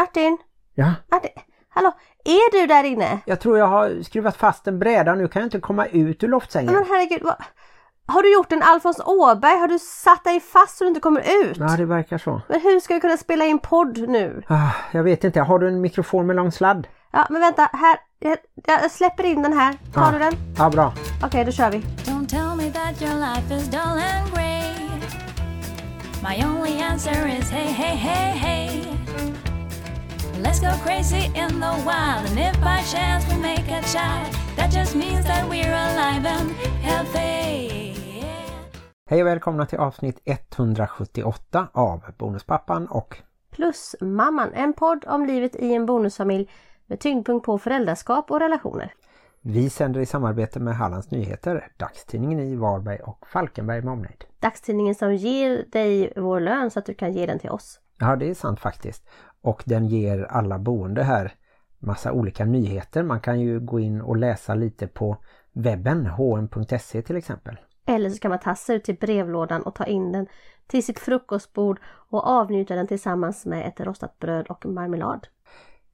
Martin! Ja, Martin! Hallå, är du där inne? jag tror jag har skruvat fast en bräda. Nu kan jag inte komma ut ur loftsängen. Men herregud, vad... Har du gjort en Alfons Åberg? Har du satt dig fast så du inte kommer ut? Ja, det verkar så. Men hur ska vi kunna spela in podd nu? Ah, jag vet inte. Har du en mikrofon med lång sladd? Ja, men vänta, här. Jag, jag släpper in den här. Tar Ja. du den? Ja, bra. Okej, då kör vi. Don't tell me that your life is dull and grey. My only answer is hey, hey, hey, hey. Let's go crazy in the wild, and if by chance we make a child, that just means that we're alive and healthy. Hej och välkomna till avsnitt 178 av Bonuspappan och Plus Mamman, en podd om livet i en bonusfamilj med tyngdpunkt på föräldraskap och relationer. vi sänder i samarbete med Hallands Nyheter, dagstidningen i Varberg och Falkenberg med omnejd. Dagstidningen som ger dig vår lön så att du kan ge den till oss. Ja, det är sant faktiskt. Och den ger alla boende här massa olika nyheter. Man kan ju gå in och läsa lite på webben, hm.se till exempel. Eller så kan man tassa ut till brevlådan och ta in den till sitt frukostbord och avnjuta den tillsammans med ett rostat bröd och marmelad.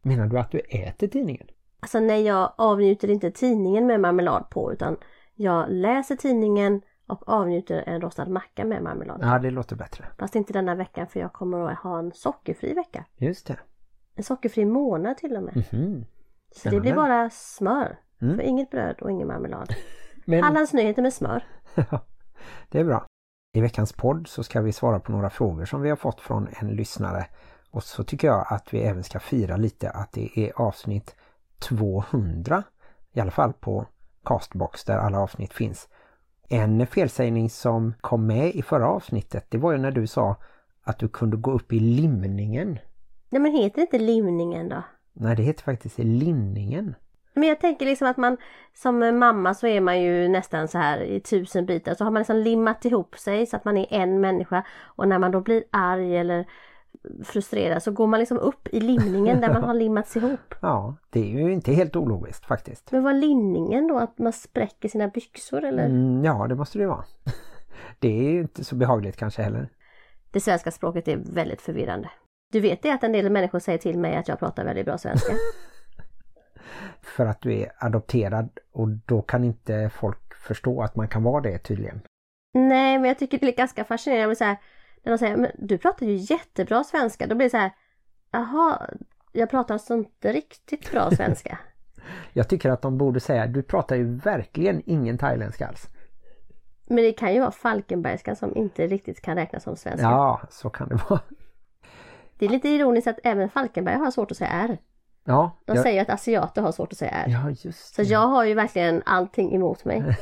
Menar du att du äter tidningen? Alltså nej, jag avnjuter inte tidningen med marmelad på utan jag läser tidningen och avnjuter en rostad macka med marmelad. Ja, det låter bättre. Fast inte denna veckan för jag kommer att ha en sockerfri vecka. Just det. En sockerfri månad till och med. Mhm. Så det blir bara smör. Mm. För inget bröd och ingen marmelad. Men Hallands nyheter med smör. det är bra. I veckans podd så ska vi svara på några frågor som vi har fått från en lyssnare. Och så tycker jag att vi även ska fira lite att det är avsnitt 200. I alla fall på Castbox där alla avsnitt finns. En felsägning som kom med i förra avsnittet det var ju när du sa att du kunde gå upp i limningen. Nej men heter det inte limningen då? Nej det heter faktiskt linningen. Men jag tänker liksom att man som mamma så är man ju nästan så här i tusen bitar. Så har man liksom limmat ihop sig så att man är en människa. Och när man då blir arg eller frustrerad så går man liksom upp i limningen där man har limmats ihop. Ja, det är ju inte helt ologiskt faktiskt. Men var limningen då? Att man spräcker sina byxor eller? Mm, ja, det måste det vara. Det är ju inte så behagligt kanske heller. Det svenska språket är väldigt förvirrande. Du vet det att en del människor säger till mig att jag pratar väldigt bra svenska. För att du är adopterad och då kan inte folk förstå att man kan vara det tydligen. Nej, men jag tycker det är ganska fascinerande. Så här, när de säger men du pratar ju jättebra svenska. Då blir det så här, jaha, jag pratar alltså inte riktigt bra svenska. Jag tycker att de borde säga, du pratar ju verkligen ingen thailändska alls. men det kan ju vara falkenbergska som inte riktigt kan räknas som svenska. Ja, så kan det vara. Det är lite ironiskt att även Falkenberg har svårt att säga R. Ja, De jag, säger att asiater har svårt att säga R. ja just Så det. jag har ju verkligen allting emot mig.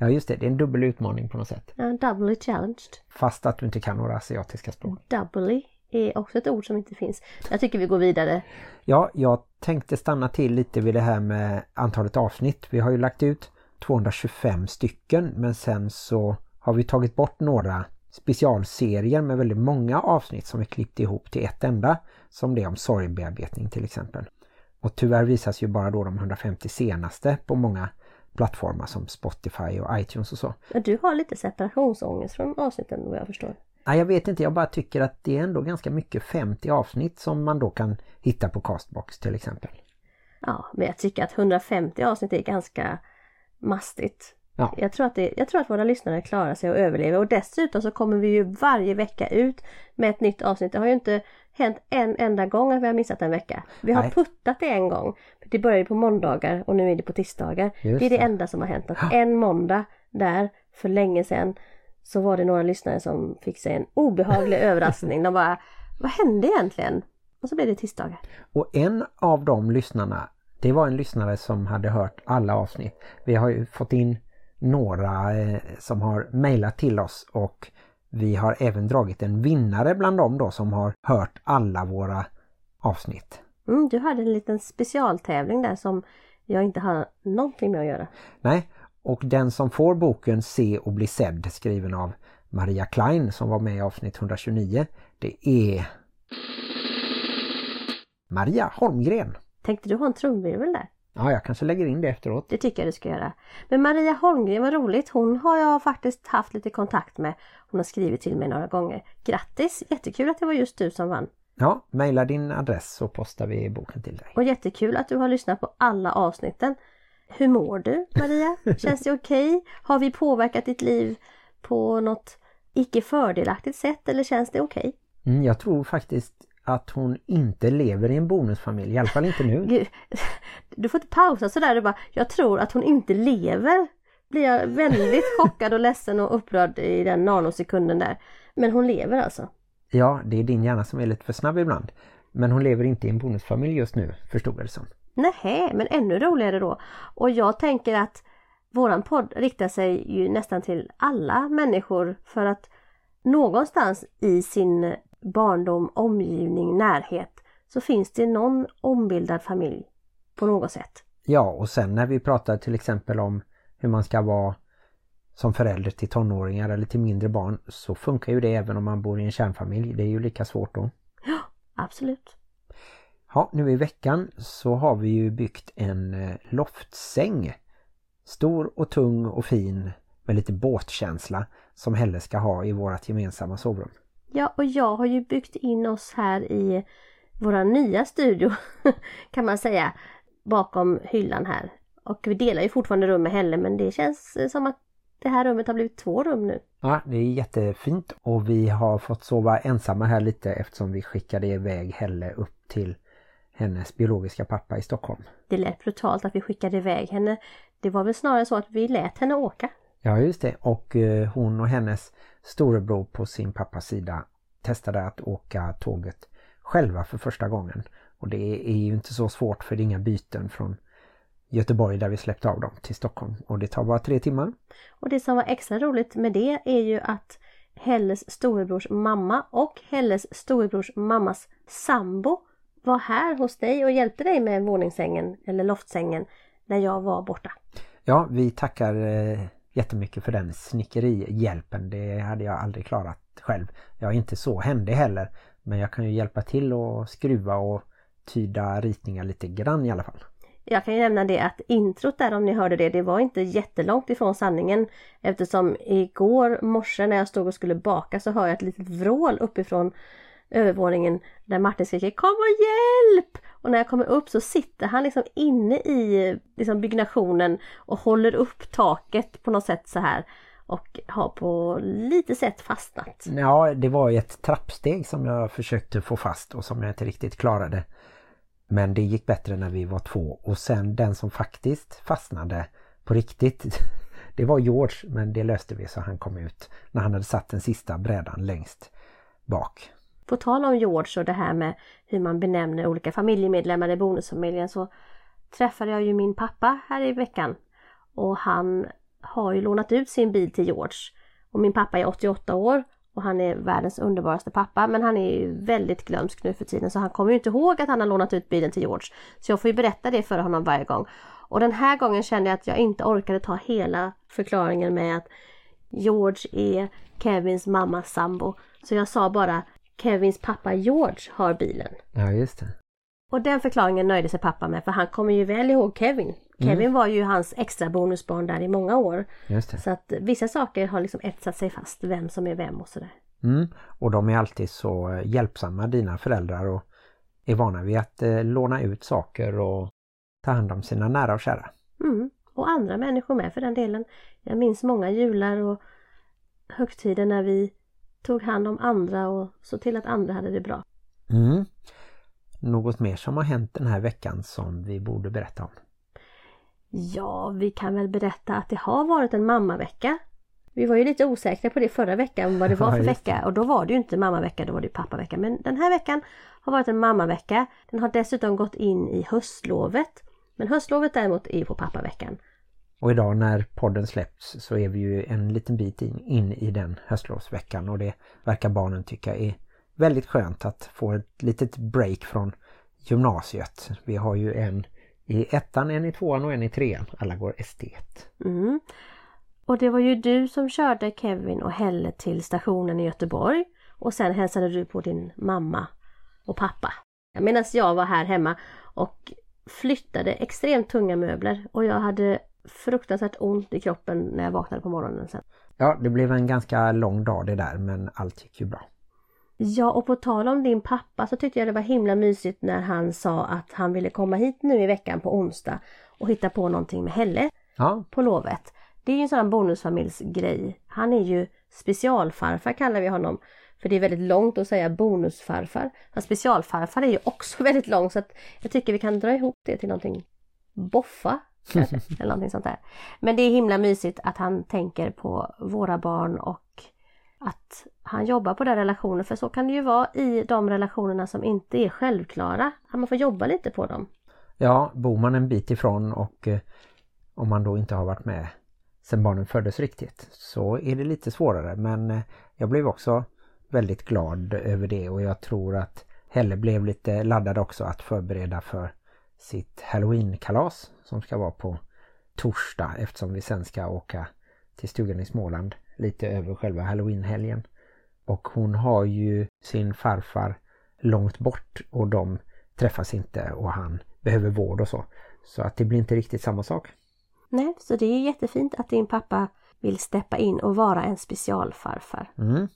Ja, just det. Det är en dubbel utmaning på något sätt. Ja, doubly challenged. Fast att du inte kan några asiatiska språk. Doubly är också ett ord som inte finns. Jag tycker vi går vidare. Ja, jag tänkte stanna till lite vid det här med antalet avsnitt. Vi har ju lagt ut 225 stycken men sen så har vi tagit bort några specialserier med väldigt många avsnitt som vi klippt ihop till ett enda. Som det om sorgbearbetning till exempel. Och tyvärr visas ju bara då de 150 senaste på många plattformar som Spotify och iTunes och så. Du har lite separationsångest från avsnitten vad jag förstår. Nej, jag vet inte, jag bara tycker att det är ändå ganska mycket 50 avsnitt som man då kan hitta på Castbox till exempel. Ja, men jag tycker att 150 avsnitt är ganska mastigt. Ja. Jag tror, att det, jag tror att våra lyssnare klarar sig och överlever och dessutom så kommer vi ju varje vecka ut med ett nytt avsnitt. Det har ju inte hänt en enda gång att vi har missat en vecka. Vi har Nej. puttat det en gång. Det började på måndagar och nu är det på tisdagar. Just det är det det. enda som har hänt. Att en måndag där för länge sedan så var det några lyssnare som fick sig en obehaglig överraskning. De bara, vad hände egentligen? Och så blev det tisdagar. Och en av de lyssnarna, det var en lyssnare som hade hört alla avsnitt. Vi har ju fått in några eh, som har mejlat till oss och vi har även dragit en vinnare bland dem då som har hört alla våra avsnitt. Mm, du hade en liten specialtävling där som jag inte har någonting med att göra. Nej, och den som får boken Se och bli sedd skriven av Maria Klein som var med i avsnitt 129, det är Maria Holmgren. Tänkte du ha en trumvirvel där? Ja, jag kanske lägger in det efteråt. Det tycker jag du ska göra. Men Maria Holmgren, vad roligt. Hon har jag faktiskt haft lite kontakt med. Hon har skrivit till mig några gånger. Grattis! Jättekul att det var just du som vann. Ja, mejla din adress så postar vi boken till dig. Och jättekul att du har lyssnat på alla avsnitten. Hur mår du Maria? Känns det okej? Okay? Har vi påverkat ditt liv på något icke fördelaktigt sätt eller känns det okej? Okay? Mm, jag tror faktiskt att hon inte lever i en bonusfamilj, i alla fall inte nu. Gud, du får inte pausa sådär och bara, jag tror att hon inte lever. Blir jag väldigt chockad och ledsen och upprörd i den nanosekunden där. Men hon lever alltså. Ja, det är din hjärna som är lite för snabb ibland. Men hon lever inte i en bonusfamilj just nu, förstod jag det som. Nej, men ännu roligare då. Och jag tänker att våran podd riktar sig ju nästan till alla människor för att någonstans i sin barndom, omgivning, närhet så finns det någon ombildad familj på något sätt. Ja, och sen när vi pratar till exempel om hur man ska vara som förälder till tonåringar eller till mindre barn så funkar ju det även om man bor i en kärnfamilj. Det är ju lika svårt då. Ja, absolut. Ja, nu i veckan så har vi ju byggt en eh, loftsäng. Stor och tung och fin med lite båtkänsla som Helle ska ha i vårt gemensamma sovrum. Ja, och jag har ju byggt in oss här i våra nya studio kan man säga bakom hyllan här. Och vi delar ju fortfarande rum med Helle men det känns som att det här rummet har blivit två rum nu. Ja, det är jättefint och vi har fått sova ensamma här lite eftersom vi skickade iväg Helle upp till hennes biologiska pappa i Stockholm. Det lät brutalt att vi skickade iväg henne. Det var väl snarare så att vi lät henne åka. Ja just det och eh, hon och hennes storebror på sin pappas sida testade att åka tåget själva för första gången. Och det är ju inte så svårt för det är inga byten från Göteborg där vi släppte av dem till Stockholm. Och det tar bara tre timmar. Och det som var extra roligt med det är ju att Helles storebrors mamma och Helles storebrors mammas sambo var här hos dig och hjälpte dig med våningssängen eller loftsängen när jag var borta. Ja, vi tackar eh, jättemycket för den snickerihjälpen. Det hade jag aldrig klarat själv. Jag är inte så händig heller. Men jag kan ju hjälpa till och skruva och tyda ritningar lite grann i alla fall. Jag kan ju nämna det att introt där om ni hörde det, det var inte jättelångt ifrån sanningen. Eftersom igår morse när jag stod och skulle baka så hör jag ett litet vrål uppifrån övervåningen där Martin skriker Kom och hjälp! Och när jag kommer upp så sitter han liksom inne i liksom byggnationen och håller upp taket på något sätt så här och har på lite sätt fastnat. Ja, det var ett trappsteg som jag försökte få fast och som jag inte riktigt klarade. Men det gick bättre när vi var två och sen den som faktiskt fastnade på riktigt det var George men det löste vi så han kom ut när han hade satt den sista brädan längst bak. På tal om George och det här med hur man benämner olika familjemedlemmar i bonusfamiljen så träffade jag ju min pappa här i veckan och han har ju lånat ut sin bil till George. Och min pappa är 88 år och han är världens underbaraste pappa men han är ju väldigt glömsk nu för tiden så han kommer ju inte ihåg att han har lånat ut bilen till George. Så jag får ju berätta det för honom varje gång. Och den här gången kände jag att jag inte orkade ta hela förklaringen med att George är Kevins mammas sambo. Så jag sa bara Kevins pappa George har bilen. Ja just det. Och den förklaringen nöjde sig pappa med för han kommer ju väl ihåg Kevin. Kevin mm. var ju hans extra bonusbarn där i många år. Så att vissa saker har liksom etsat sig fast, vem som är vem och sådär. Mm. Och de är alltid så hjälpsamma, dina föräldrar och är vana vid att eh, låna ut saker och ta hand om sina nära och kära. Mm. Och andra människor med för den delen. Jag minns många jular och högtider när vi tog hand om andra och såg till att andra hade det bra. Mm. Något mer som har hänt den här veckan som vi borde berätta om? Ja, vi kan väl berätta att det har varit en mammavecka. Vi var ju lite osäkra på det förra veckan vad det var för vecka och då var det ju inte mammavecka, då var det pappavecka. Men den här veckan har varit en mammavecka. Den har dessutom gått in i höstlovet. Men höstlovet däremot är på pappaveckan. Och idag när podden släpps så är vi ju en liten bit in, in i den höstlovsveckan och det verkar barnen tycka är väldigt skönt att få ett litet break från gymnasiet. Vi har ju en i ettan, en i tvåan och en i trean. Alla går estet. Mm. Och det var ju du som körde Kevin och Helle till stationen i Göteborg. Och sen hälsade du på din mamma och pappa. Medan jag var här hemma och flyttade extremt tunga möbler. Och jag hade fruktansvärt ont i kroppen när jag vaknade på morgonen sen. Ja, det blev en ganska lång dag det där men allt gick ju bra. Ja, och på tal om din pappa så tyckte jag det var himla mysigt när han sa att han ville komma hit nu i veckan på onsdag och hitta på någonting med Helle Ja, på lovet. Det är ju en sån bonusfamiljsgrej. Han är ju specialfarfar kallar vi honom. För det är väldigt långt att säga bonusfarfar. Han specialfarfar är ju också väldigt långt så att jag tycker vi kan dra ihop det till någonting boffa. Eller, eller någonting sånt där. Men det är himla mysigt att han tänker på våra barn och att han jobbar på den relationen. För så kan det ju vara i de relationerna som inte är självklara. Att man får jobba lite på dem. ja bor man en bit ifrån och eh, om man då inte har varit med sedan barnen föddes riktigt så är det lite svårare. Men eh, jag blev också väldigt glad över det och jag tror att Helle blev lite laddad också att förbereda för sitt Halloween-kalas som ska vara på torsdag eftersom vi sen ska åka till stugan i Småland lite över själva Halloween-helgen. Och hon har ju sin farfar långt bort och de träffas inte och han behöver vård och så. Så att det blir inte riktigt samma sak. Nej, så det är jättefint att din pappa vill steppa in och vara en specialfarfar. Mm.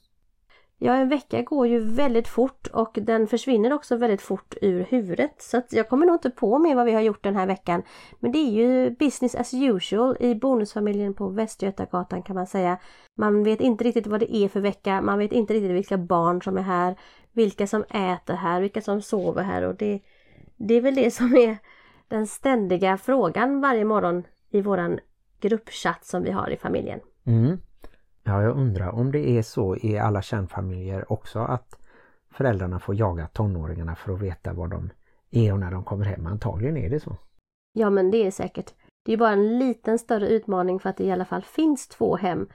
Ja, en vecka går ju väldigt fort och den försvinner också väldigt fort ur huvudet. Så att jag kommer nog inte på mer vad vi har gjort den här veckan. Men det är ju business as usual i bonusfamiljen på Västgötagatan kan man säga. Man vet inte riktigt vad det är för vecka, man vet inte riktigt vilka barn som är här, vilka som äter här, vilka som sover här och det, det är väl det som är den ständiga frågan varje morgon i våran gruppchatt som vi har i familjen. Mm. Ja, jag undrar om det är så i alla kärnfamiljer också att föräldrarna får jaga tonåringarna för att veta var de är och när de kommer hem. Antagligen är det så. Ja men det är säkert. Det är bara en liten större utmaning för att det i alla fall finns två hem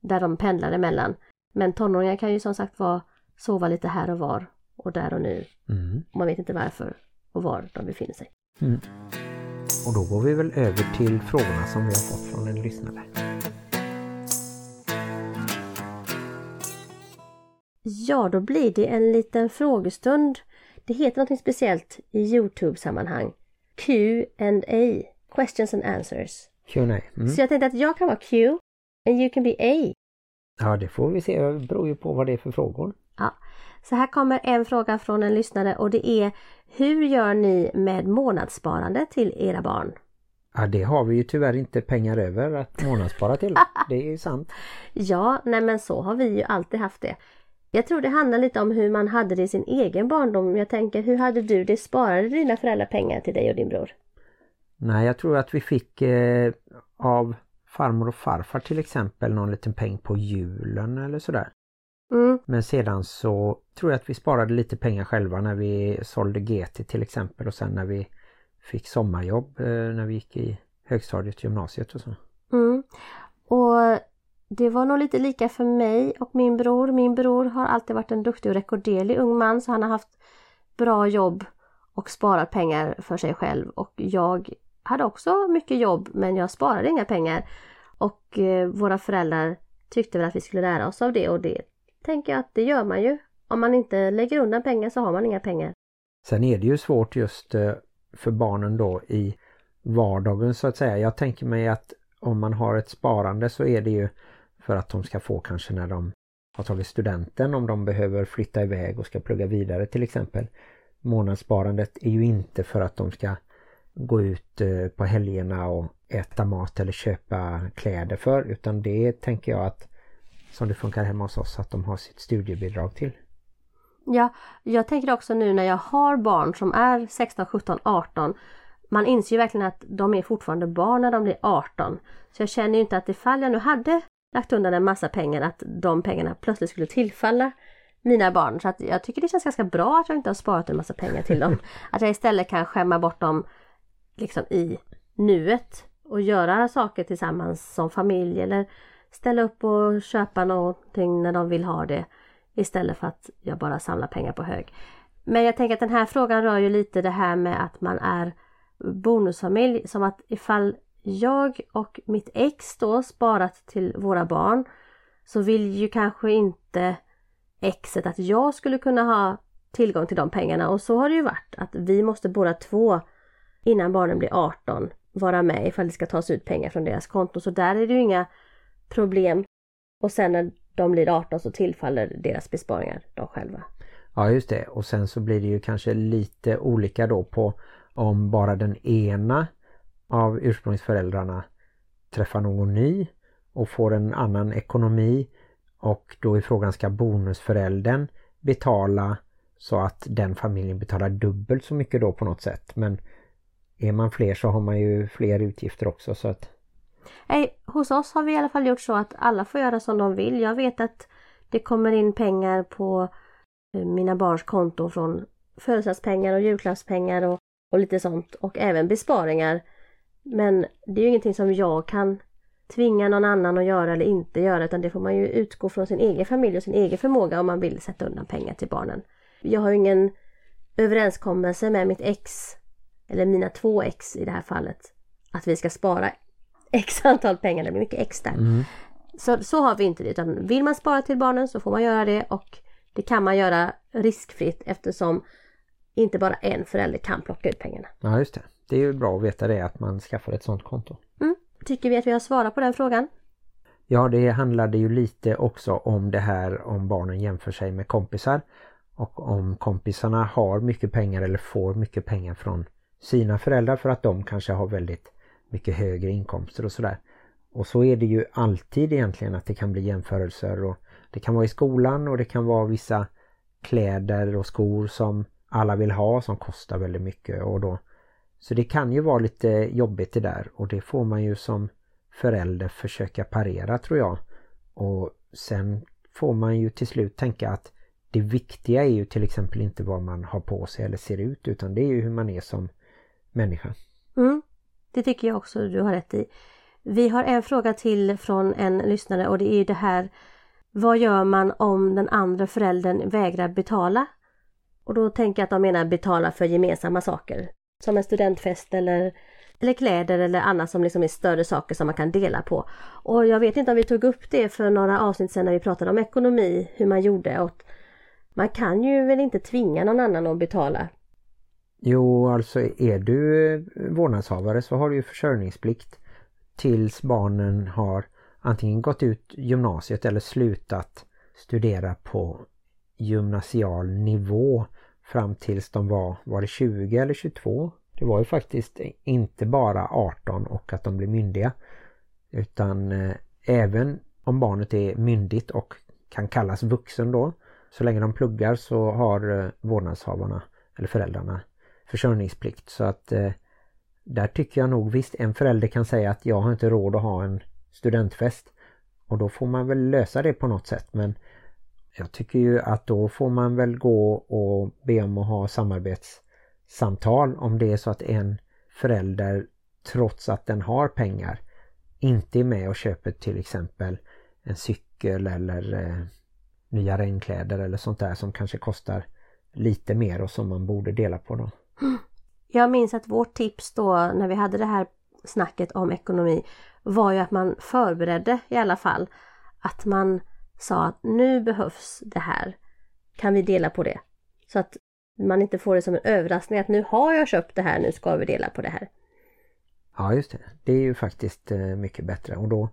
där de pendlar emellan. Men tonåringar kan ju som sagt vara sova lite här och var och där och nu. Mm. Man vet inte varför och var de befinner sig. Mm. Och då går vi väl över till frågorna som vi har fått från en lyssnare. Ja, då blir det en liten frågestund. Det heter något speciellt i Youtube-sammanhang. Q&A, Questions and Answers. Q&A. Mm. Så jag tänkte att jag kan vara Q and you can be A. Ja, det får vi se. Det beror ju på vad det är för frågor. Ja. Så här kommer en fråga från en lyssnare och det är Hur gör ni med månadssparande till era barn? Ja, det har vi ju tyvärr inte pengar över att månadsspara till. Det är ju sant. Ja, nej men så har vi ju alltid haft det. Jag tror det handlar lite om hur man hade det i sin egen barndom. Jag tänker, hur hade du det? Sparade dina föräldrar pengar till dig och din bror? Nej, jag tror att vi fick eh, av farmor och farfar till exempel någon liten peng på julen eller sådär. Mm, Men sedan så tror jag att vi sparade lite pengar själva när vi sålde GT till exempel och sen när vi fick sommarjobb eh, när vi gick i högstadiet, gymnasiet och så. mm. Och det var nog lite lika för mig och min bror. Min bror har alltid varit en duktig och rekorderlig ung man så han har haft bra jobb och sparat pengar för sig själv. Och jag hade också mycket jobb men jag sparade inga pengar. Och eh, våra föräldrar tyckte väl att vi skulle lära oss av det och det tänker jag att det gör man ju. Om man inte lägger undan pengar så har man inga pengar. Sen är det ju svårt just eh, för barnen då i vardagen så att säga. Jag tänker mig att om man har ett sparande så är det ju för att de ska få kanske när de har tagit studenten om de behöver flytta iväg och ska plugga vidare till exempel. Månadssparandet är ju inte för att de ska gå ut eh, på helgerna och äta mat eller köpa kläder för utan det tänker jag att som det funkar hemma hos oss att de har sitt studiebidrag till. Ja, jag tänker också nu när jag har barn som är 16, 17, 18 man inser ju verkligen att de är fortfarande barn när de blir 18. Så jag känner ju inte att ifall jag nu hade lagt undan en massa pengar att de pengarna plötsligt skulle tillfalla mina barn. Så att jag tycker det känns ganska bra att jag inte har sparat en massa pengar till dem. Att jag istället kan skämma bort dem liksom i nuet och göra saker tillsammans som familj eller ställa upp och köpa någonting när de vill ha det istället för att jag bara samlar pengar på hög. Men jag tänker att den här frågan rör ju lite det här med att man är bonusfamilj som att ifall jag och mitt ex då sparat till våra barn så vill ju kanske inte exet att jag skulle kunna ha tillgång till de pengarna och så har det ju varit att vi måste båda två innan barnen blir 18 vara med ifall det ska tas ut pengar från deras konto så där är det ju inga problem. Och sen när de blir 18 så tillfaller deras besparingar de själva. Ja just det och sen så blir det ju kanske lite olika då på om bara den ena av ursprungsföräldrarna träffar någon ny och får en annan ekonomi och då är frågan ska bonusföräldern betala så att den familjen betalar dubbelt så mycket då på något sätt men är man fler så har man ju fler utgifter också så att Nej, hos oss har vi i alla fall gjort så att alla får göra som de vill. Jag vet att det kommer in pengar på eh, mina barns konto från födelsedagspengar och julklappspengar och, och lite sånt och även besparingar. Men det är ju ingenting som jag kan tvinga någon annan att göra eller inte göra utan det får man ju utgå från sin egen familj och sin egen förmåga om man vill sätta undan pengar till barnen. Jag har ju ingen överenskommelse med mitt ex eller mina två ex i det här fallet att vi ska spara x antal pengar, det blir mycket x där. mm. Så, så har vi inte det utan vill man spara till barnen så får man göra det och det kan man göra riskfritt eftersom inte bara en förälder kan plocka ut pengarna. Ja just det. Det är ju bra att veta det att man skaffar ett sånt konto. Mm. Tycker vi att vi har svarat på den frågan? Ja det handlade ju lite också om det här om barnen jämför sig med kompisar och om kompisarna har mycket pengar eller får mycket pengar från sina föräldrar för att de kanske har väldigt mycket högre inkomster och sådär. Och så är det ju alltid egentligen att det kan bli jämförelser och det kan vara i skolan och det kan vara vissa kläder och skor som alla vill ha som kostar väldigt mycket och då så det kan ju vara lite jobbigt det där och det får man ju som förälder försöka parera tror jag. Och sen får man ju till slut tänka att det viktiga är ju till exempel inte vad man har på sig eller ser ut utan det är ju hur man är som människa. Mm, det tycker jag också du har rätt i. Vi har en fråga till från en lyssnare och det är det här Vad gör man om den andra föräldern vägrar betala? Och då tänker jag att de menar betala för gemensamma saker. Som en studentfest eller, eller kläder eller annat som liksom är större saker som man kan dela på. Och jag vet inte om vi tog upp det för några avsnitt sedan när vi pratade om ekonomi, hur man gjorde. Och man kan ju väl inte tvinga någon annan att betala. Jo, alltså är du vårdnadshavare så har du ju försörjningsplikt tills barnen har antingen gått ut gymnasiet eller slutat studera på gymnasial nivå fram tills de var, var det 20 eller 22? Det var ju faktiskt inte bara 18 och att de blir myndiga utan eh, även om barnet är myndigt och kan kallas vuxen då så länge de pluggar så har eh, vårdnadshavarna eller föräldrarna försörjningsplikt så att eh, där tycker jag nog visst en förälder kan säga att jag har inte råd att ha en studentfest och då får man väl lösa det på något sätt men jag tycker ju att då får man väl gå och be om att ha samarbetssamtal om det är så att en förälder trots att den har pengar inte är med och köper till exempel en cykel eller eh, nya regnkläder eller sånt där som kanske kostar lite mer och som man borde dela på då. Jag minns att vårt tips då när vi hade det här snacket om ekonomi var ju att man förberedde i alla fall att man sa att nu behövs det här. Kan vi dela på det? Så att man inte får det som en överraskning att nu har jag köpt det här, nu ska vi dela på det här. Ja just det, det är ju faktiskt eh, mycket bättre och då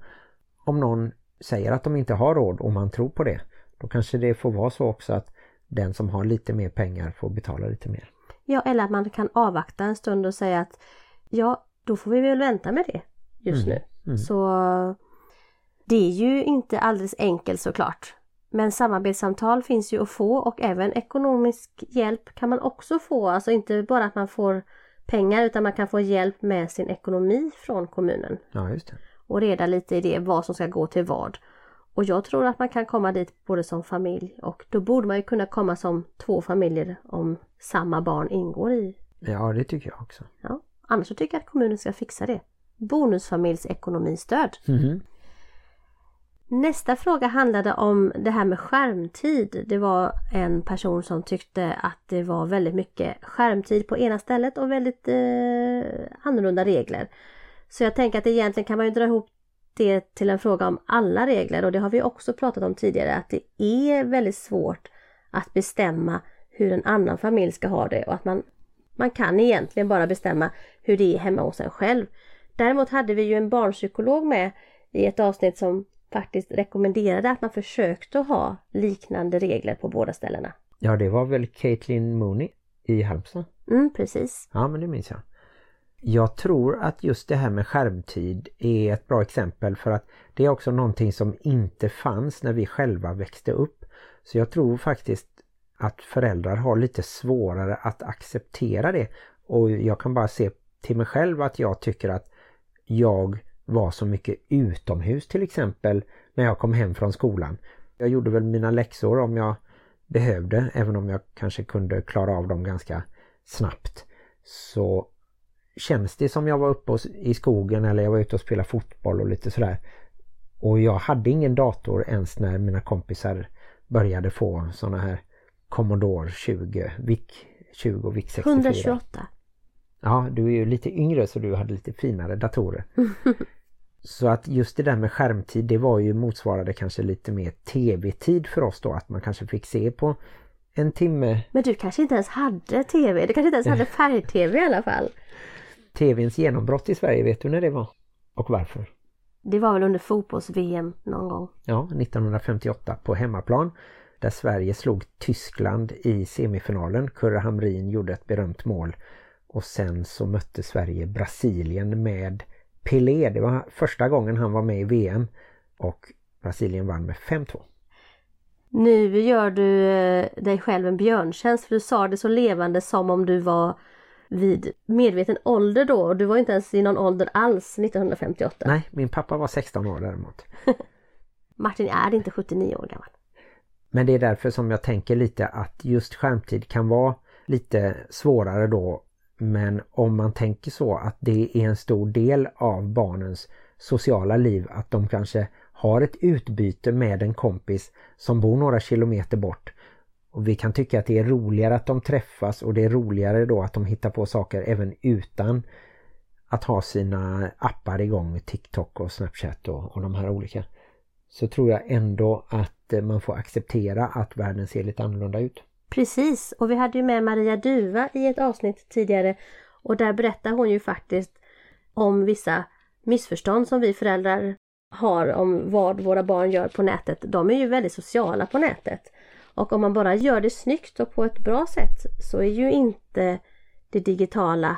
om någon säger att de inte har råd och man tror på det då kanske det får vara så också att den som har lite mer pengar får betala lite mer. Ja, eller att man kan avvakta en stund och säga att ja, då får vi väl vänta med det just Mm, nu. mm. Så det är ju inte alldeles enkelt såklart. Men samarbetssamtal finns ju att få och även ekonomisk hjälp kan man också få. Alltså inte bara att man får pengar utan man kan få hjälp med sin ekonomi från kommunen. Ja just det. Och reda lite i det vad som ska gå till vad. Och jag tror att man kan komma dit både som familj och då borde man ju kunna komma som två familjer om samma barn ingår i. Ja det tycker jag också. Ja. Annars så tycker jag att kommunen ska fixa det. Bonusfamiljs ekonomistöd. Mhm. Nästa fråga handlade om det här med skärmtid. Det var en person som tyckte att det var väldigt mycket skärmtid på ena stället och väldigt eh, annorlunda regler. Så jag tänker att egentligen kan man ju dra ihop det till en fråga om alla regler och det har vi också pratat om tidigare att det är väldigt svårt att bestämma hur en annan familj ska ha det och att man, man kan egentligen bara bestämma hur det är hemma hos en själv. Däremot hade vi ju en barnpsykolog med i ett avsnitt som faktiskt rekommenderade att man försökte ha liknande regler på båda ställena. Ja, det var väl Caitlin Mooney i Halmstad? Mm, precis. Ja, men det minns jag. Jag tror att just det här med skärmtid är ett bra exempel för att det är också någonting som inte fanns när vi själva växte upp. Så jag tror faktiskt att föräldrar har lite svårare att acceptera det. Och jag kan bara se till mig själv att jag tycker att jag var så mycket utomhus till exempel när jag kom hem från skolan. Jag gjorde väl mina läxor om jag behövde, även om jag kanske kunde klara av dem ganska snabbt. Så känns det som jag var uppe i skogen eller jag var ute och spelade fotboll och lite sådär. Och jag hade ingen dator ens när mina kompisar började få sådana här Commodore 20, VIC 20 och VIC 64. 128. Ja, du är ju lite yngre så du hade lite finare datorer. så att just det där med skärmtid, det var ju motsvarade kanske lite mer tv-tid för oss då. Att man kanske fick se på en timme. Men du kanske inte ens hade tv, du kanske inte ens hade färg-tv i alla fall. TVns genombrott i Sverige, vet du när det var? Och varför? Det var väl under fotbolls-VM någon gång? Ja, 1958 på hemmaplan där Sverige slog Tyskland i semifinalen. Kurre Hamrin gjorde ett berömt mål och sen så mötte Sverige Brasilien med Pelé. Det var första gången han var med i VM och Brasilien vann med 5-2. Nu gör du eh, dig själv en björntjänst för du sa det så levande som om du var vid medveten ålder då och du var inte ens i någon ålder alls 1958. Nej, min pappa var 16 år däremot. Martin är inte 79 år gammal. Men det är därför som jag tänker lite att just skärmtid kan vara lite svårare då. Men om man tänker så att det är en stor del av barnens sociala liv att de kanske har ett utbyte med en kompis som bor några kilometer bort. Och vi kan tycka att det är roligare att de träffas och det är roligare då att de hittar på saker även utan att ha sina appar igång, TikTok och Snapchat och, och de här olika. Så tror jag ändå att eh, man får acceptera att världen ser lite annorlunda ut. Precis, och vi hade ju med Maria Duva i ett avsnitt tidigare och där berättar hon ju faktiskt om vissa missförstånd som vi föräldrar har om vad våra barn gör på nätet. De är ju väldigt sociala på nätet. Och om man bara gör det snyggt och på ett bra sätt så är ju inte det digitala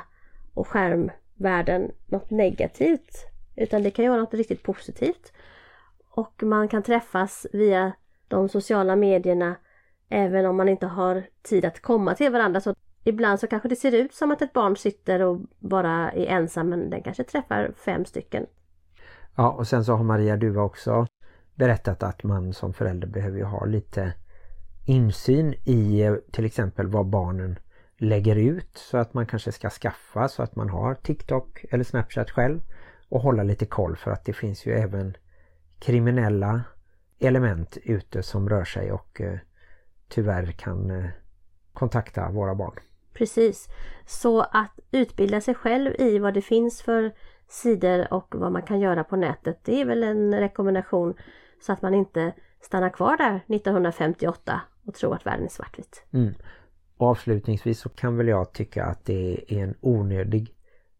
och skärmvärlden något negativt. Utan det kan ju vara något riktigt positivt. Och man kan träffas via de sociala medierna även om man inte har tid att komma till varandra. Så ibland så kanske det ser ut som att ett barn sitter och bara är ensam men den kanske träffar fem stycken. Ja och sen så har Maria Duva också berättat att man som förälder behöver ju ha lite insyn i eh, till exempel vad barnen lägger ut så att man kanske ska skaffa så att man har TikTok eller Snapchat själv och hålla lite koll för att det finns ju även kriminella element ute som rör sig och eh, tyvärr kan eh, kontakta våra barn. Precis. Så att utbilda sig själv i vad det finns för sidor och vad man kan göra på nätet. Det är väl en rekommendation så att man inte stannar kvar där 1958 och tror att världen är svartvit. Mm. Avslutningsvis så kan väl jag tycka att det är en onödig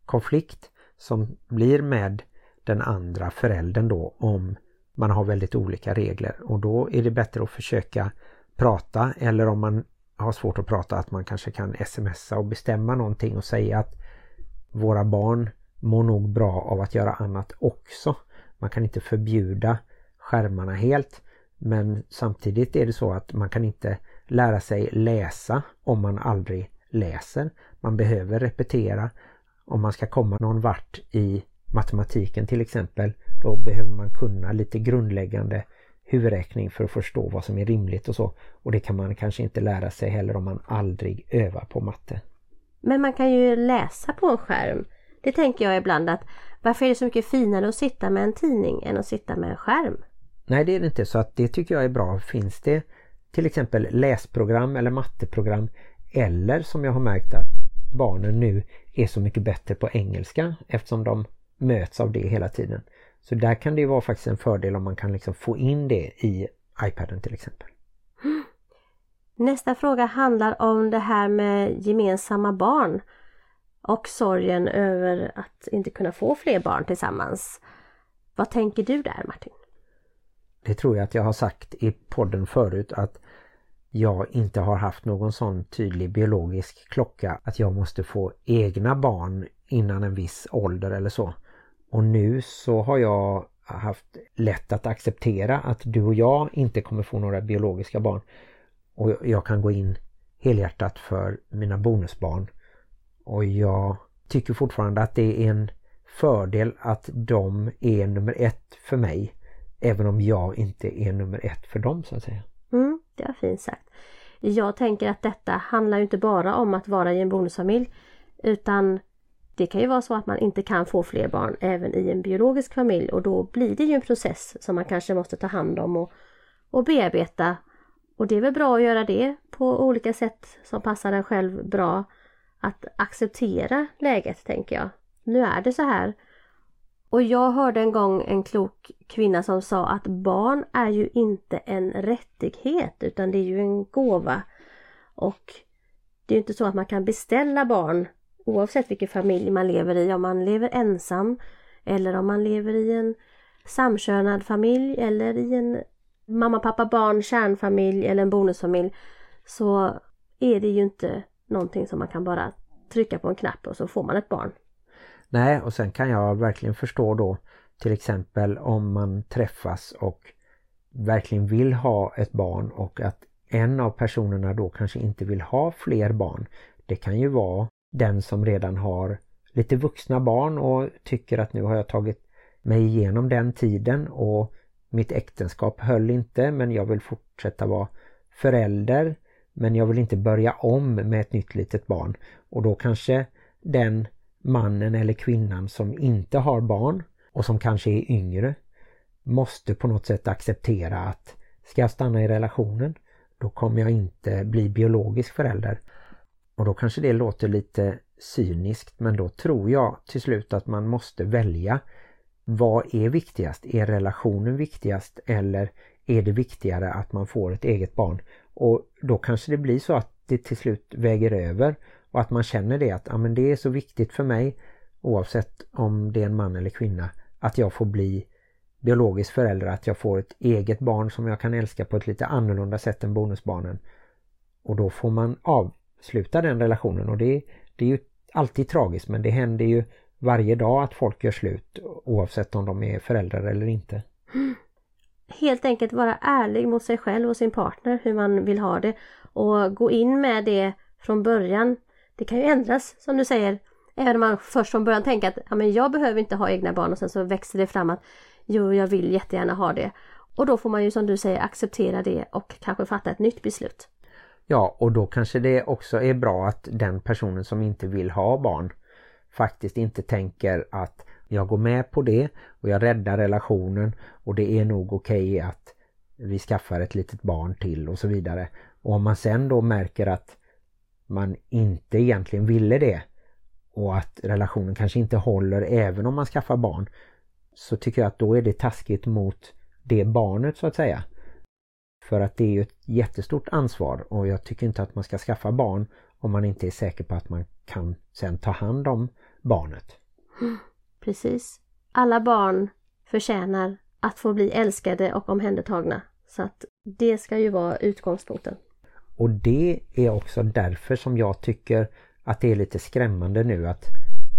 konflikt som blir med den andra föräldern då om man har väldigt olika regler och då är det bättre att försöka prata eller om man har svårt att prata att man kanske kan smsa och bestämma någonting och säga att våra barn mår nog bra av att göra annat också. Man kan inte förbjuda skärmarna helt men samtidigt är det så att man kan inte lära sig läsa om man aldrig läser. Man behöver repetera om man ska komma någon vart i matematiken till exempel då behöver man kunna lite grundläggande huvudräkning för att förstå vad som är rimligt och så. Och det kan man kanske inte lära sig heller om man aldrig övar på matte. Men man kan ju läsa på en skärm. Det tänker jag ibland att varför är det så mycket finare att sitta med en tidning än att sitta med en skärm? Nej det är det inte så att det tycker jag är bra. Finns det till exempel läsprogram eller matteprogram eller som jag har märkt att barnen nu är så mycket bättre på engelska eftersom de möts av det hela tiden. Så där kan det ju vara faktiskt en fördel om man kan liksom få in det i iPaden till exempel. Nästa fråga handlar om det här med gemensamma barn och sorgen över att inte kunna få fler barn tillsammans. Vad tänker du där Martin? det tror jag att jag har sagt i podden förut att jag inte har haft någon sån tydlig biologisk klocka att jag måste få egna barn innan en viss ålder eller så. Och nu så har jag haft lätt att acceptera att du och jag inte kommer få några biologiska barn. Och jag kan gå in helhjärtat för mina bonusbarn. Och jag tycker fortfarande att det är en fördel att de är nummer ett för mig. Även om jag inte är nummer ett för dem så att säga. Mm, det var fint sagt. Jag tänker att detta handlar inte bara om att vara i en bonusfamilj utan det kan ju vara så att man inte kan få fler barn även i en biologisk familj och då blir det ju en process som man kanske måste ta hand om och, och bearbeta. Och det är väl bra att göra det på olika sätt som passar en själv bra. Att acceptera läget tänker jag. Nu är det så här. Och jag hörde en gång en klok kvinna som sa att barn är ju inte en rättighet utan det är ju en gåva. Och det är inte så att man kan beställa barn oavsett vilken familj man lever i, om man lever ensam eller om man lever i en samkönad familj eller i en mamma, pappa, barn, kärnfamilj eller en bonusfamilj så är det ju inte någonting som man kan bara trycka på en knapp och så får man ett barn. Nej, och sen kan jag verkligen förstå då till exempel om man träffas och verkligen vill ha ett barn och att en av personerna då kanske inte vill ha fler barn. Det kan ju vara den som redan har lite vuxna barn och tycker att nu har jag tagit mig igenom den tiden och mitt äktenskap höll inte men jag vill fortsätta vara förälder men jag vill inte börja om med ett nytt litet barn. Och då kanske den mannen eller kvinnan som inte har barn och som kanske är yngre måste på något sätt acceptera att ska jag stanna i relationen då kommer jag inte bli biologisk förälder och då kanske det låter lite cyniskt men då tror jag till slut att man måste välja. Vad är viktigast? Är relationen viktigast eller är det viktigare att man får ett eget barn? Och då kanske det blir så att det till slut väger över och att man känner det att ja, men det är så viktigt för mig oavsett om det är en man eller kvinna att jag får bli biologisk förälder, att jag får ett eget barn som jag kan älska på ett lite annorlunda sätt än bonusbarnen. Och då får man av sluta den relationen och det, det är ju alltid tragiskt men det händer ju varje dag att folk gör slut oavsett om de är föräldrar eller inte. Helt enkelt vara ärlig mot sig själv och sin partner hur man vill ha det och gå in med det från början. Det kan ju ändras som du säger Även om man först från början tänker att ja, men jag behöver inte ha egna barn och sen så växer det fram att jo, jag vill jättegärna ha det. Och då får man ju som du säger acceptera det och kanske fatta ett nytt beslut. Ja, och då kanske det också är bra att den personen som inte vill ha barn faktiskt inte tänker att jag går med på det och jag räddar relationen och det är nog okej okay att vi skaffar ett litet barn till och så vidare. Och om man sen då märker att man inte egentligen ville det och att relationen kanske inte håller även om man skaffar barn så tycker jag att då är det taskigt mot det barnet så att säga. För att det är ju ett jättestort ansvar och jag tycker inte att man ska skaffa barn om man inte är säker på att man kan sen ta hand om barnet. Precis. Alla barn förtjänar att få bli älskade och omhändertagna. Så att det ska ju vara utgångspunkten. Och det är också därför som jag tycker att det är lite skrämmande nu att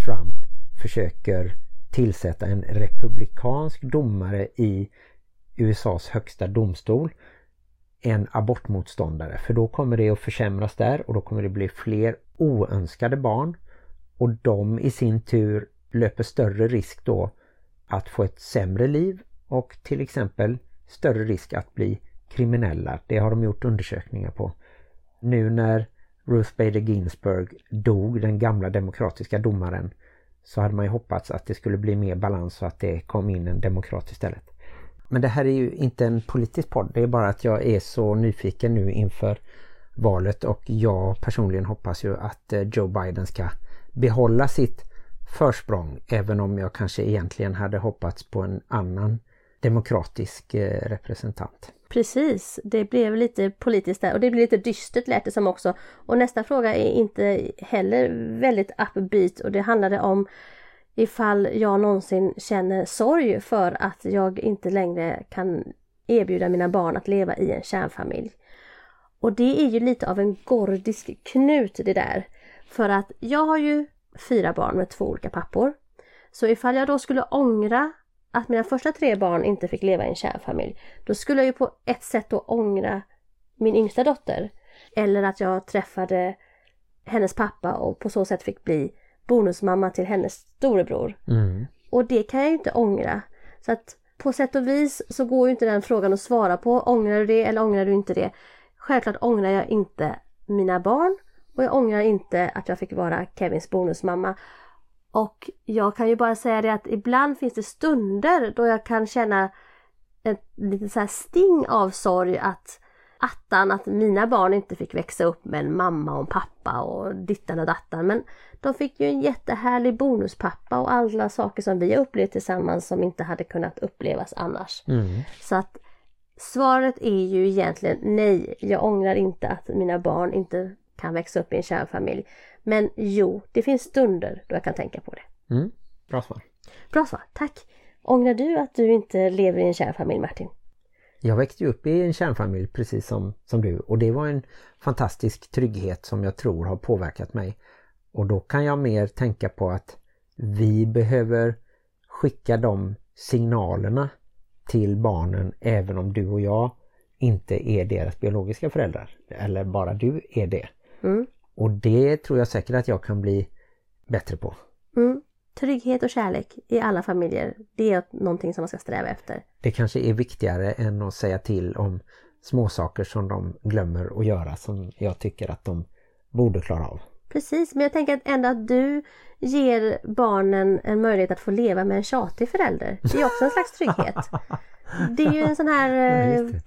Trump försöker tillsätta en republikansk domare i USAs högsta domstol en abortmotståndare för då kommer det att försämras där och då kommer det bli fler oönskade barn och de i sin tur löper större risk då att få ett sämre liv och till exempel större risk att bli kriminella. Det har de gjort undersökningar på. Nu när Ruth Bader Ginsburg dog, den gamla demokratiska domaren, så hade man ju hoppats att det skulle bli mer balans och att det kom in en demokrat istället. Men det här är ju inte en politisk podd. Det är bara att jag är så nyfiken nu inför valet och jag personligen hoppas ju att eh, Joe Biden ska behålla sitt försprång även om jag kanske egentligen hade hoppats på en annan demokratisk eh, representant. Precis, det blev lite politiskt där och det blev lite dystert lät det som också. Och nästa fråga är inte heller väldigt upbeat och det handlade om ifall jag någonsin känner sorg för att jag inte längre kan erbjuda mina barn att leva i en kärnfamilj. Och det är ju lite av en gordisk knut det där. För att jag har ju fyra barn med två olika pappor. Så ifall jag då skulle ångra att mina första tre barn inte fick leva i en kärnfamilj, då skulle jag ju på ett sätt då ångra min yngsta dotter. Eller att jag träffade hennes pappa och på så sätt fick bli bonusmamma till hennes storebror. Mm. Och det kan jag ju inte ångra. Så att på sätt och vis så går ju inte den frågan att svara på. Ångrar du det eller ångrar du inte det? Självklart ångrar jag inte mina barn och jag ångrar inte att jag fick vara Kevins bonusmamma. Och jag kan ju bara säga det att ibland finns det stunder då jag kan känna ett litet så sting av sorg att attan att mina barn inte fick växa upp med en mamma och en pappa och dittan och dattan. Men de fick ju en jättehärlig bonuspappa och alla saker som vi har upplevt tillsammans som inte hade kunnat upplevas annars. Mm. Så att svaret är ju egentligen nej, jag ångrar inte att mina barn inte kan växa upp i en kärnfamilj. Men jo, det finns stunder då jag kan tänka på det. Mm. Bra svar. Bra svar, tack! Ångrar du att du inte lever i en kärnfamilj Martin? Jag växte ju upp i en kärnfamilj precis som, som du och det var en fantastisk trygghet som jag tror har påverkat mig. Och då kan jag mer tänka på att vi behöver skicka de signalerna till barnen även om du och jag inte är deras biologiska föräldrar. Eller bara du är det. Mm. Och det tror jag säkert att jag kan bli bättre på. Mm. Trygghet och kärlek i alla familjer, det är någonting som man ska sträva efter. Det kanske är viktigare än att säga till om småsaker som de glömmer att göra som jag tycker att de borde klara av. Precis, men jag tänker att ändå att du ger barnen en möjlighet att få leva med en tjatig förälder. Det är också en slags trygghet. Det är ju en sån här... Eh, det.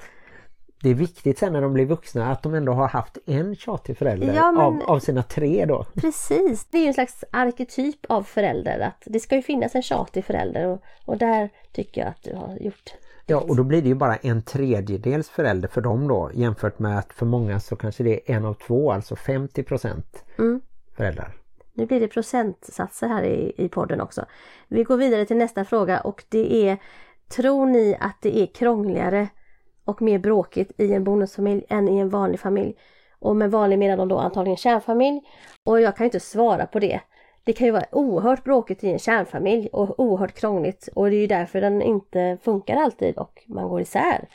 Det är viktigt sen när de blir vuxna att de ändå har haft en tjatig förälder Ja, men- av, av sina tre då. Precis, det är ju en slags arketyp av förälder att det ska ju finnas en tjatig förälder och, och där tycker jag att du har gjort. Ja och då blir det ju bara en tredjedels förälder för dem då jämfört med att för många så kanske det är en av två, alltså 50% Mm. föräldrar. Nu blir det procentsatser här i, i podden också. Vi går vidare till nästa fråga och det är Tror ni att det är krångligare och mer bråkigt i en bonusfamilj än i en vanlig familj? Och med vanlig menar de då antagligen kärnfamilj. Och jag kan ju inte svara på det. Det kan ju vara oerhört bråkigt i en kärnfamilj och oerhört krångligt och det är ju därför den inte funkar alltid och man går isär.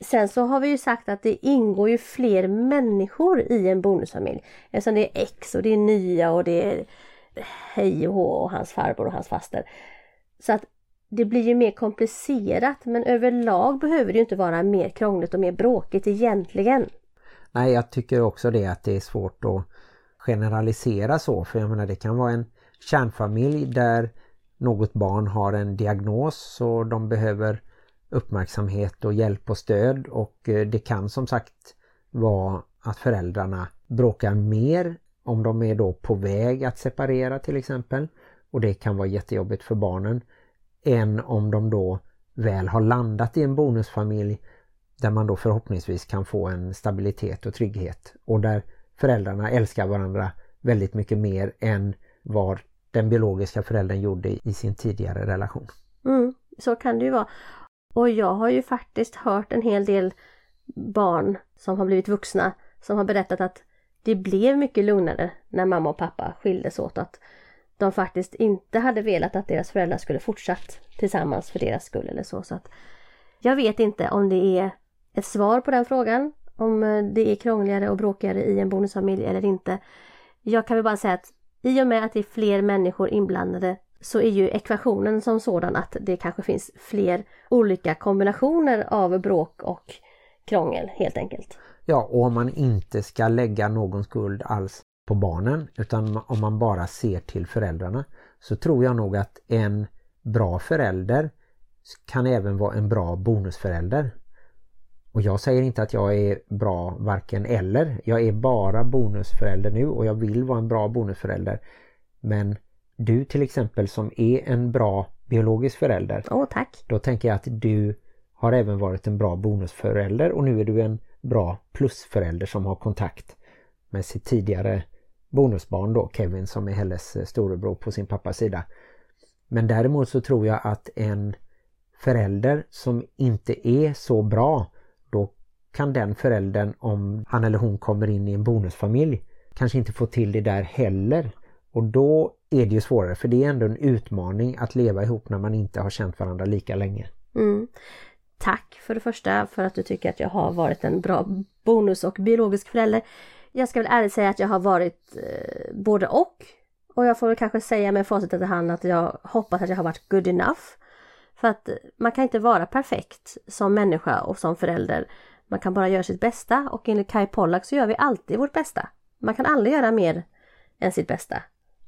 Sen så har vi ju sagt att det ingår ju fler människor i en bonusfamilj. Eftersom det är ex och det är nya och det är hej och hå och hans farbror och hans faster. Så att det blir ju mer komplicerat men överlag behöver det ju inte vara mer krångligt och mer bråkigt egentligen. Nej, jag tycker också det att det är svårt att generalisera så. För jag menar det kan vara en kärnfamilj där något barn har en diagnos och de behöver uppmärksamhet och hjälp och stöd. Och eh, det kan som sagt vara att föräldrarna bråkar mer om de är då på väg att separera till exempel. Och det kan vara jättejobbigt för barnen. Än om de då väl har landat i en bonusfamilj där man då förhoppningsvis kan få en stabilitet och trygghet och där föräldrarna älskar varandra väldigt mycket mer än vad den biologiska föräldern gjorde i sin tidigare relation. Mm, så kan det ju vara. Och jag har ju faktiskt hört en hel del barn som har blivit vuxna som har berättat att det blev mycket lugnare när mamma och pappa skildes åt. Att de faktiskt inte hade velat att deras föräldrar skulle fortsatt tillsammans för deras skull eller så. så att jag vet inte om det är ett svar på den frågan. Om eh, det är krångligare och bråkigare i en bonusfamilj eller inte. Jag kan väl bara säga att i och med att det är fler människor inblandade så är ju ekvationen som sådan att det kanske finns fler olika kombinationer av bråk och krångel helt enkelt. Ja, och om man inte ska lägga någon skuld alls på barnen utan om man bara ser till föräldrarna så tror jag nog att en bra förälder kan även vara en bra bonusförälder. Och jag säger inte att jag är bra varken eller. Jag är bara bonusförälder nu och jag vill vara en bra bonusförälder. Men du till exempel som är en bra biologisk förälder Åh tack! då tänker jag att du har även varit en bra bonusförälder och nu är du en bra plusförälder som har kontakt med sitt tidigare bonusbarn då, Kevin som är Helles storebror på sin pappas sida. Men däremot så tror jag att en förälder som inte är så bra, kan den föräldern, om han eller hon kommer in i en bonusfamilj, kanske inte få till det där heller. Och då är det ju svårare, för det är ändå en utmaning att leva ihop när man inte har känt varandra lika länge. Mm. Tack för det första för att du tycker att jag har varit en bra bonus och biologisk förälder. Jag ska väl ärligt säga att jag har varit eh, både och. Och jag får väl kanske säga med facit i hand att jag hoppas att jag har varit good enough. För att man kan inte vara perfekt som människa och som förälder. Man kan bara göra sitt bästa och enligt Kai Pollak så gör vi alltid vårt bästa. Man kan aldrig göra mer än sitt bästa.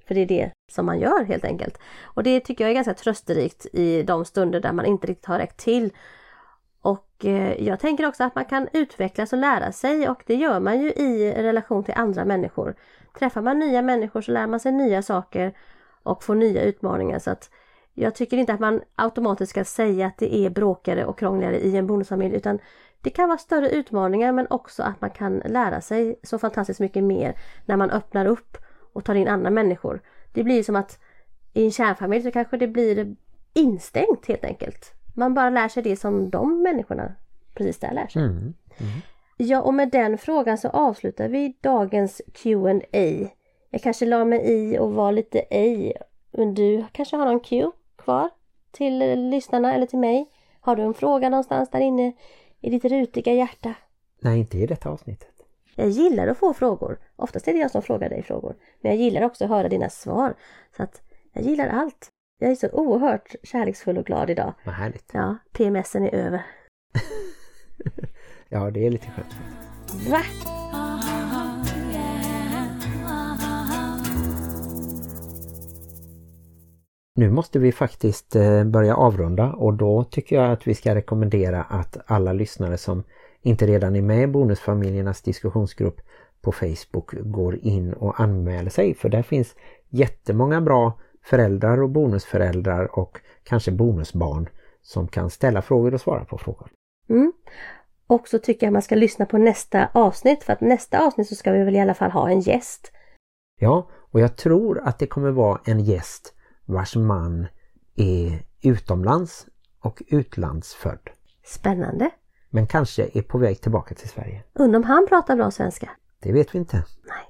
För det är det som man gör helt enkelt. Och det tycker jag är ganska trösterikt i de stunder där man inte riktigt har räckt till. Och eh, jag tänker också att man kan utvecklas och lära sig och det gör man ju i relation till andra människor. Träffar man nya människor så lär man sig nya saker och får nya utmaningar. Så att jag tycker inte att man automatiskt ska säga att det är bråkigare och krångligare i en bonusfamilj utan det kan vara större utmaningar men också att man kan lära sig så fantastiskt mycket mer när man öppnar upp och tar in andra människor. Det blir som att i en kärnfamilj så kanske det blir instängt helt enkelt. Man bara lär sig det som de människorna precis där lär sig. Mm. Mm. Ja och med den frågan så avslutar vi dagens Q&A. Jag kanske la mig i och var lite ej. Men du kanske har någon Q kvar till lyssnarna eller till mig? Har du en fråga någonstans där inne i ditt rutiga hjärta? Nej, inte i detta avsnittet. Jag gillar att få frågor. Oftast är det jag som frågar dig frågor. Men jag gillar också att höra dina svar. Så att jag gillar allt. Jag är så oerhört kärleksfull och glad idag. Vad härligt. Ja, PMSen är över. Ja, det är lite skönt. Va? Nu måste vi faktiskt eh, börja avrunda och då tycker jag att vi ska rekommendera att alla lyssnare som inte redan är med i Bonusfamiljernas diskussionsgrupp på Facebook går in och anmäler sig för där finns jättemånga bra föräldrar och bonusföräldrar och kanske bonusbarn som kan ställa frågor och svara på frågor. Mm. Och så tycker jag man ska lyssna på nästa avsnitt för att nästa avsnitt så ska vi väl i alla fall ha en gäst. Ja, och jag tror att det kommer vara en gäst vars man är utomlands och utlandsfödd. Spännande. Men kanske är på väg tillbaka till Sverige. Undrar om han pratar bra svenska? Det vet vi inte. Nej.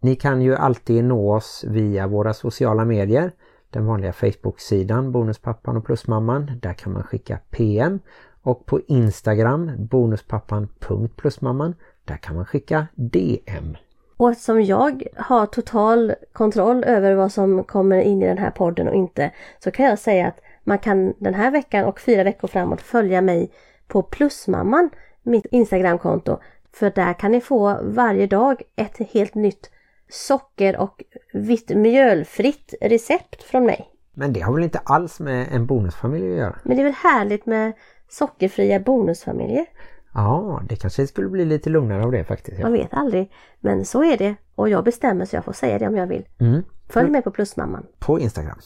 Ni kan ju alltid nå oss via våra sociala medier. Den vanliga Facebook-sidan Bonuspappan och Plusmamman. Där kan man skicka PM. Och på Instagram bonuspappan.plusmamman. Där kan man skicka DM. Och eftersom jag har total kontroll över vad som kommer in i den här podden och inte så kan jag säga att man kan den här veckan och fyra veckor framåt följa mig på Plusmamman, mitt Instagramkonto. För där kan ni få varje dag ett helt nytt socker och vitt mjölfritt recept från mig. Men det har väl inte alls med en bonusfamilj att göra? Men det är väl härligt med sockerfria bonusfamiljer? Ja, det kanske skulle bli lite lugnare av det faktiskt. Ja. Man vet aldrig. Men så är det och jag bestämmer så jag får säga det om jag vill. Mm. Följ med på Plusmamman. På Instagram.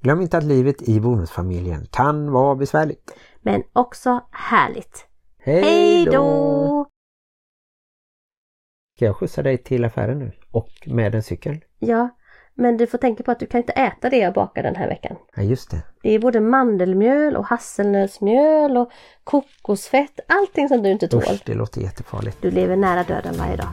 Glöm inte att livet i bonusfamiljen kan vara besvärligt. Men också härligt. Hej då! Ska jag skjutsa dig till affären nu? Och med en cykel? Ja, men du får tänka på att du kan inte äta det jag bakar den här veckan. Ja, just det. Det är både mandelmjöl och hasselnötsmjöl och kokosfett. Allting som du inte tål. Usch, det låter jättefarligt. Du lever nära döden varje dag.